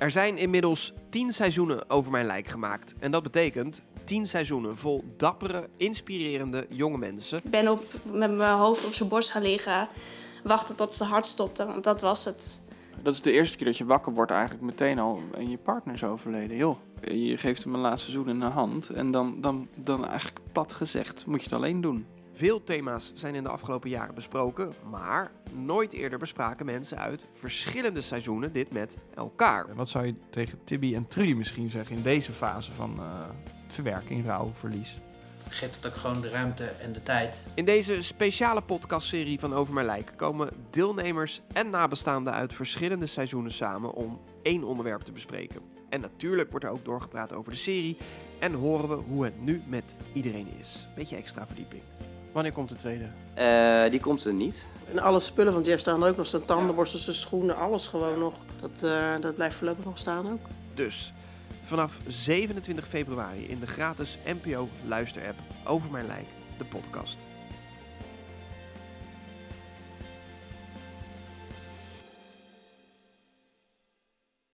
Er zijn inmiddels 10 seizoenen over mijn lijk gemaakt. En dat betekent 10 seizoenen vol dappere, inspirerende jonge mensen. Ik ben op, met mijn hoofd op zijn borst gaan liggen, wachten tot zijn hart stopte, want dat was het. Dat is de eerste keer dat je wakker wordt eigenlijk meteen al en je partner is overleden. Joh, je geeft hem een laatste zoen in de hand en dan, dan, dan eigenlijk plat gezegd moet je het alleen doen. Veel thema's zijn in de afgelopen jaren besproken, maar nooit eerder bespraken mensen uit verschillende seizoenen dit met elkaar. Wat zou je tegen Tibby en Trudy misschien zeggen in deze fase van eh, verwerking, rouw, verlies? Geeft het ook gewoon de ruimte en de tijd. In deze speciale podcastserie van Over Mijn Lijk komen deelnemers en nabestaanden uit verschillende seizoenen samen om één onderwerp te bespreken. En natuurlijk wordt er ook doorgepraat over de serie en horen we hoe het nu met iedereen is. Beetje extra verdieping. Wanneer komt de tweede? Eh, die komt er niet. En alle spullen van Jeff staan er ook nog. Zijn tandenborstels, zijn schoenen, alles gewoon nog. Dat, eh, dat blijft voorlopig nog staan ook. Dus vanaf 27 februari in de gratis NPO luisterapp Over Mijn Lijk, de podcast.